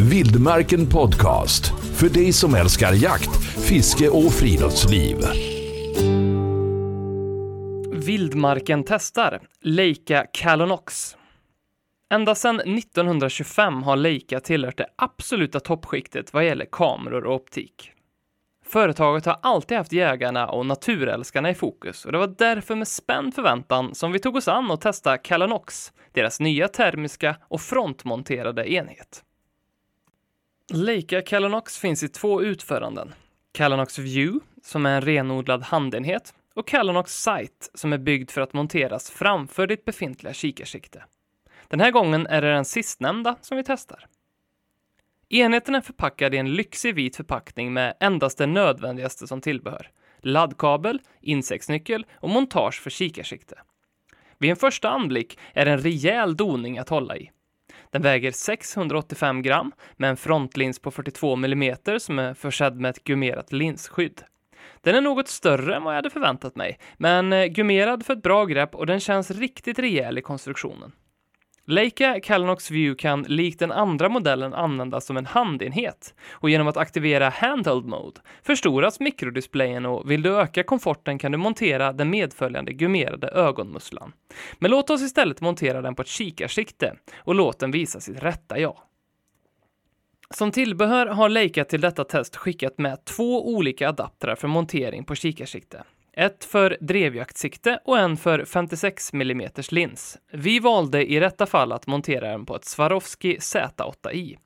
Vildmarken Podcast. För dig som älskar jakt, fiske och friluftsliv. Vildmarken testar Leica Calonox. Ända sedan 1925 har Leica tillhört det absoluta toppskiktet vad gäller kameror och optik. Företaget har alltid haft jägarna och naturälskarna i fokus och det var därför med spänd förväntan som vi tog oss an och testa Calonox, deras nya termiska och frontmonterade enhet. Leica Calonox finns i två utföranden. Calonox View, som är en renodlad handenhet, och Calonox Sight, som är byggd för att monteras framför ditt befintliga kikarsikte. Den här gången är det den sistnämnda som vi testar. Enheten är förpackad i en lyxig vit förpackning med endast det nödvändigaste som tillbehör. Laddkabel, insektsnyckel och montage för kikarsikte. Vid en första anblick är det en rejäl doning att hålla i. Den väger 685 gram med en frontlins på 42 mm som är försedd med ett gummerat linsskydd. Den är något större än vad jag hade förväntat mig, men eh, gummerad för ett bra grepp och den känns riktigt rejäl i konstruktionen. Leica Calonox View kan likt den andra modellen användas som en handenhet och genom att aktivera Handheld Mode förstoras mikrodisplayen och vill du öka komforten kan du montera den medföljande gummerade ögonmusslan. Men låt oss istället montera den på ett kikarsikte och låt den visa sitt rätta jag. Som tillbehör har Leica till detta test skickat med två olika adaptrar för montering på kikarsikte. Ett för drevjaktsikte och en för 56 mm lins. Vi valde i detta fall att montera den på ett Swarovski Z8i.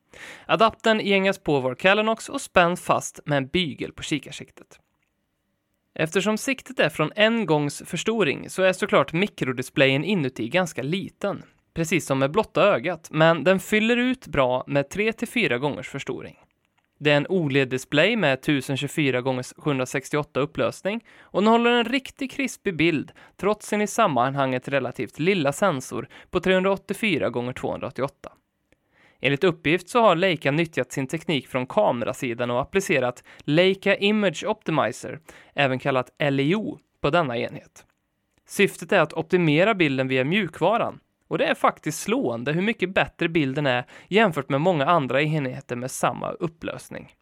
Adaptern gängas på vår Calonox och spänns fast med en bygel på kikarsiktet. Eftersom siktet är från en gångs förstoring så är såklart mikrodisplayen inuti ganska liten, precis som med blotta ögat, men den fyller ut bra med 3-4 gångers förstoring. Det är en OLED-display med 1024 x 768 upplösning och den håller en riktigt krispig bild trots sin i sammanhanget relativt lilla sensor på 384 x 288. Enligt uppgift så har Leica nyttjat sin teknik från kamerasidan och applicerat Leica Image Optimizer, även kallat LEO, på denna enhet. Syftet är att optimera bilden via mjukvaran, och det är faktiskt slående hur mycket bättre bilden är jämfört med många andra enheter med samma upplösning.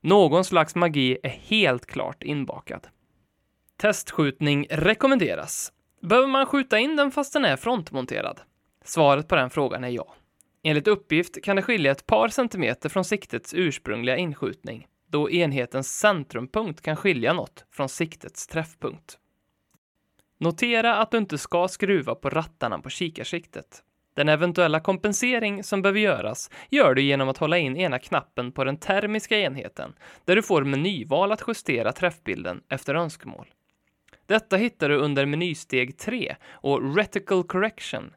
Någon slags magi är helt klart inbakad. Testskjutning rekommenderas. Behöver man skjuta in den fast den är frontmonterad? Svaret på den frågan är ja. Enligt uppgift kan det skilja ett par centimeter från siktets ursprungliga inskjutning, då enhetens centrumpunkt kan skilja något från siktets träffpunkt. Notera att du inte ska skruva på rattarna på kikarsiktet. Den eventuella kompensering som behöver göras gör du genom att hålla in ena knappen på den termiska enheten, där du får menyval att justera träffbilden efter önskemål. Detta hittar du under menysteg 3 och Reticle Correction.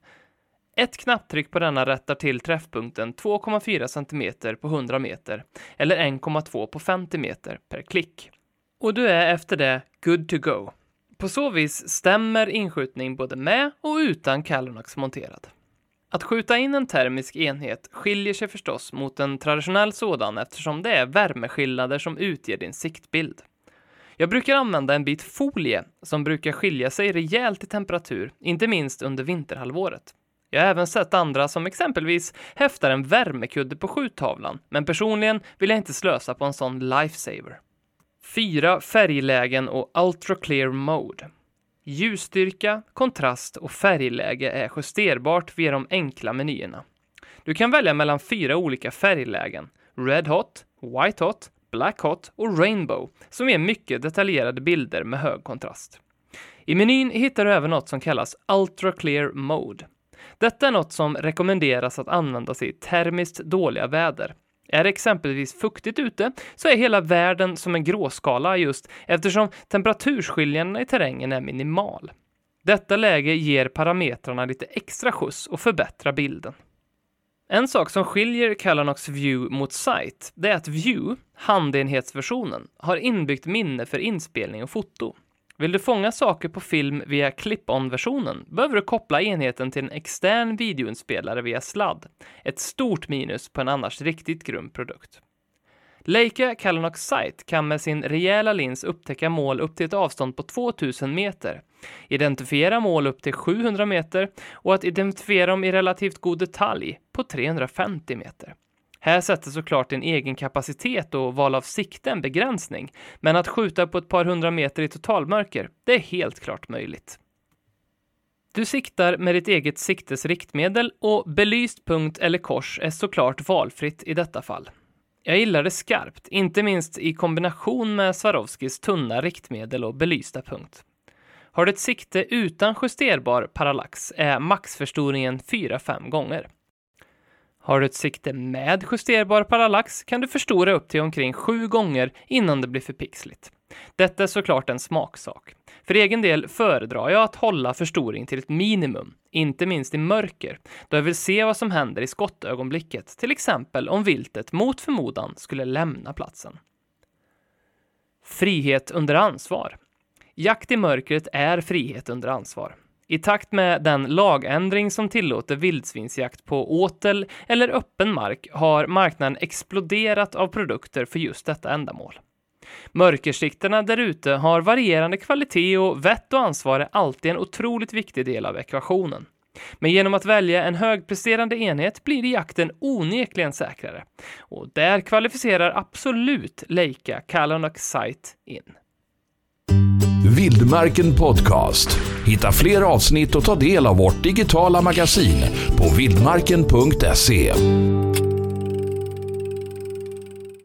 Ett knapptryck på denna rättar till träffpunkten 2,4 cm på 100 meter eller 1,2 på 50 meter per klick. Och du är efter det good to go. På så vis stämmer inskjutning både med och utan Calonax monterad. Att skjuta in en termisk enhet skiljer sig förstås mot en traditionell sådan eftersom det är värmeskillnader som utger din siktbild. Jag brukar använda en bit folie som brukar skilja sig rejält i temperatur, inte minst under vinterhalvåret. Jag har även sett andra som exempelvis häftar en värmekudde på skjuttavlan, men personligen vill jag inte slösa på en sån lifesaver. Fyra färglägen och Ultra Clear Mode. Ljusstyrka, kontrast och färgläge är justerbart via de enkla menyerna. Du kan välja mellan fyra olika färglägen, Red Hot, White Hot, Black Hot och Rainbow, som ger mycket detaljerade bilder med hög kontrast. I menyn hittar du även något som kallas Ultra Clear Mode. Detta är något som rekommenderas att användas i termiskt dåliga väder, är det exempelvis fuktigt ute så är hela världen som en gråskala just eftersom temperaturskillnaderna i terrängen är minimal. Detta läge ger parametrarna lite extra skjuts och förbättrar bilden. En sak som skiljer Calonox View mot Sight, det är att View, handenhetsversionen, har inbyggt minne för inspelning och foto. Vill du fånga saker på film via clip-on-versionen behöver du koppla enheten till en extern videoinspelare via sladd. Ett stort minus på en annars riktigt grym produkt. Leica Calonox Sight kan med sin rejäla lins upptäcka mål upp till ett avstånd på 2000 meter, identifiera mål upp till 700 meter och att identifiera dem i relativt god detalj på 350 meter. Här sätter såklart din egen kapacitet och val av sikte en begränsning, men att skjuta på ett par hundra meter i totalmörker, det är helt klart möjligt. Du siktar med ditt eget siktes riktmedel och belyst punkt eller kors är såklart valfritt i detta fall. Jag gillar det skarpt, inte minst i kombination med Swarovskis tunna riktmedel och belysta punkt. Har du ett sikte utan justerbar parallax är maxförstoringen 4-5 gånger. Har du ett sikte med justerbar parallax kan du förstora upp till omkring sju gånger innan det blir för pixligt. Detta är såklart en smaksak. För egen del föredrar jag att hålla förstoring till ett minimum, inte minst i mörker, då jag vill se vad som händer i skottögonblicket, till exempel om viltet mot förmodan skulle lämna platsen. Frihet under ansvar. Jakt i mörkret är frihet under ansvar. I takt med den lagändring som tillåter vildsvinsjakt på åtel eller öppen mark har marknaden exploderat av produkter för just detta ändamål. Mörkersikterna där ute har varierande kvalitet och vett och ansvar är alltid en otroligt viktig del av ekvationen. Men genom att välja en högpresterande enhet blir jakten onekligen säkrare. Och där kvalificerar absolut Leica Callonox Sight in. Vildmarken Podcast. Hitta fler avsnitt och ta del av vårt digitala magasin på vildmarken.se.